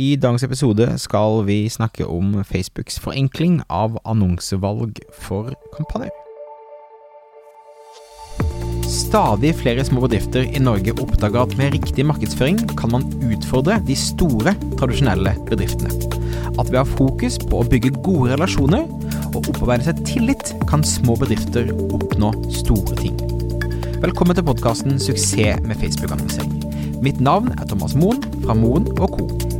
I dagens episode skal vi snakke om Facebooks forenkling av annonsevalg for kampanjer. Stadig flere små bedrifter i Norge oppdager at med riktig markedsføring kan man utfordre de store, tradisjonelle bedriftene. At ved å ha fokus på å bygge gode relasjoner og opparbeide seg tillit, kan små bedrifter oppnå store ting. Velkommen til podkasten 'Suksess med Facebook-annonsering'. Mitt navn er Thomas Moen fra Moen Co.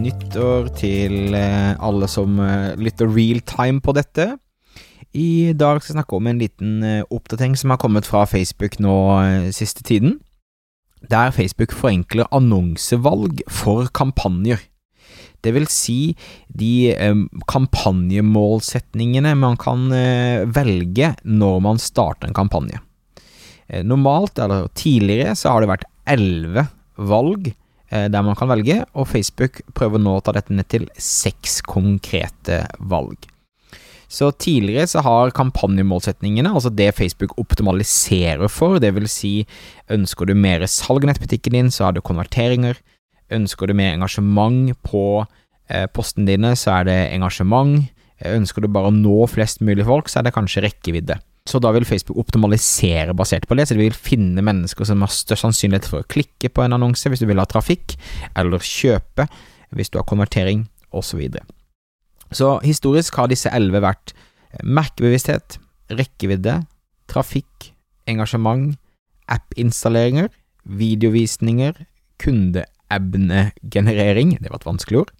nyttår til eh, alle som eh, lytter real time på dette. I dag skal jeg snakke om en liten eh, oppdatering som har kommet fra Facebook nå siste tiden. Der Facebook forenkler annonsevalg for kampanjer. Det vil si de kampanjemålsetningene man kan velge når man starter en kampanje. Normalt, eller tidligere, så har det vært elleve valg der man kan velge, og Facebook prøver nå å ta dette ned til seks konkrete valg. Så tidligere så har kampanjemålsetningene, altså det Facebook optimaliserer for, det vil si ønsker du mer salg i nettbutikken din, så har du konverteringer. Ønsker du mer engasjement på eh, postene dine, så er det engasjement. Ønsker du bare å nå flest mulig folk, så er det kanskje rekkevidde. Så da vil Facebook optimalisere basert på det, så de vil finne mennesker som har størst sannsynlighet for å klikke på en annonse hvis du vil ha trafikk, eller kjøpe hvis du har konvertering, osv. Så, videre. så historisk har disse elleve vært merkebevissthet, rekkevidde, trafikk, engasjement, app-installeringer, videovisninger, kunde ebnegenerering, det var et vanskelig ord,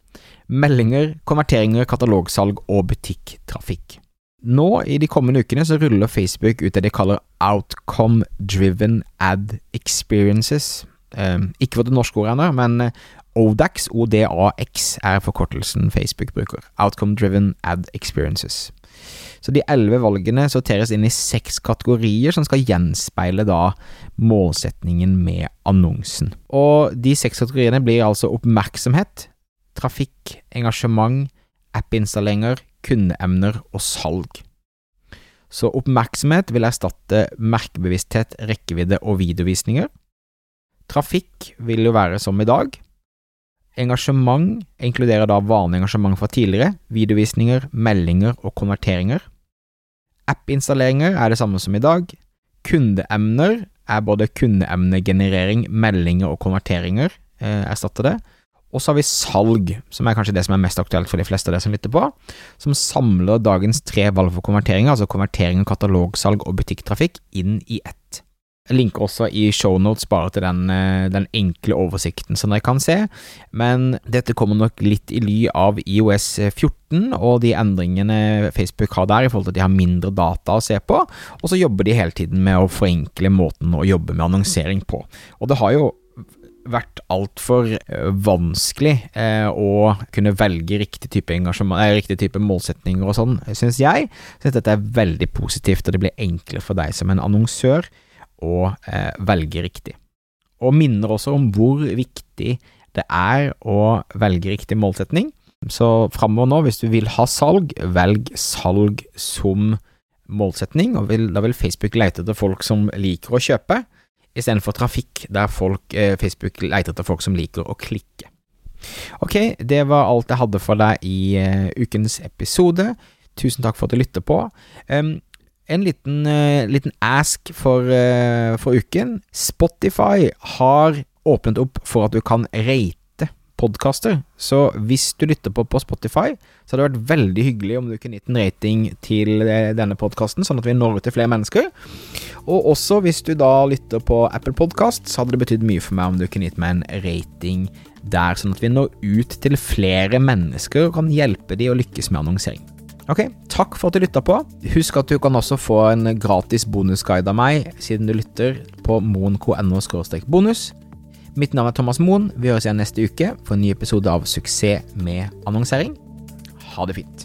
meldinger, konverteringer, katalogsalg og butikktrafikk. Nå, i de kommende ukene, så ruller Facebook ut det de kaller Outcome Driven Ad Experiences. Eh, ikke for det norske ordet ennå, men ODAX, ODAX, er forkortelsen Facebook bruker. Outcome Driven Ad Experiences. Så de elleve valgene sorteres inn i seks kategorier som skal gjenspeile da målsetningen med annonsen. Og de seks kategoriene blir altså oppmerksomhet, trafikk, engasjement, app-installeringer, kundeemner og salg. Så oppmerksomhet vil erstatte merkebevissthet, rekkevidde og videovisninger. Trafikk vil jo være som i dag. Engasjement inkluderer da vanlig engasjement fra tidligere, videovisninger, meldinger og konverteringer. App-installeringer er det samme som i dag. Kundeemner er både kundeemnegenerering, meldinger og konverteringer eh, erstatter det. Og så har vi salg, som er kanskje det som er mest aktuelt for de fleste av dere som lytter på, som samler dagens tre valg for konvertering, altså konvertering, katalogsalg og butikktrafikk, inn i ett. Jeg linker også i shownotes bare til den, eh, den, enkle oversikten som dere kan se, men dette kommer nok litt i ly av IOS 14 og de endringene Facebook har der i forhold til at de har mindre data å se på, og så jobber de hele tiden med å forenkle måten å jobbe med annonsering på. Og det har jo vært altfor eh, vanskelig eh, å kunne velge riktig type eh, riktig type målsetninger og sånn, syns jeg. Så dette er veldig positivt, og det blir enklere for deg som en annonsør å eh, velge riktig. Og minner også om hvor viktig det er å velge riktig målsetning. Så framover nå, hvis du vil ha salg, velg salg som målsetning, og vil, da vil Facebook lete etter folk som liker å kjøpe, istedenfor trafikk der folk, eh, Facebook leter etter folk som liker å klikke. Ok, det var alt jeg hadde for deg i uh, ukens episode. Tusen takk for at du lytter på. Um, en liten, uh, liten ask for, uh, for, uken. Spotify har åpnet opp for at du kan rate podkaster, så hvis du lytter på på Spotify, så hadde det vært veldig hyggelig om du kunne gitt en rating til uh, denne podkasten, sånn at vi når ut til flere mennesker. Og også hvis du da lytter på Apple Podkast, så hadde det betydd mye for meg om du kunne gitt meg en rating der, sånn at vi når ut til flere mennesker og kan hjelpe de å lykkes med annonsering. Ok, takk for at du lytta på. Husk at du kan også få en gratis bonusguide av meg, siden du lytter på moen.no bonus. Mitt navn er Thomas Moen. Vi høres igjen neste uke for en ny episode av Suksess med annonsering. Ha det fint.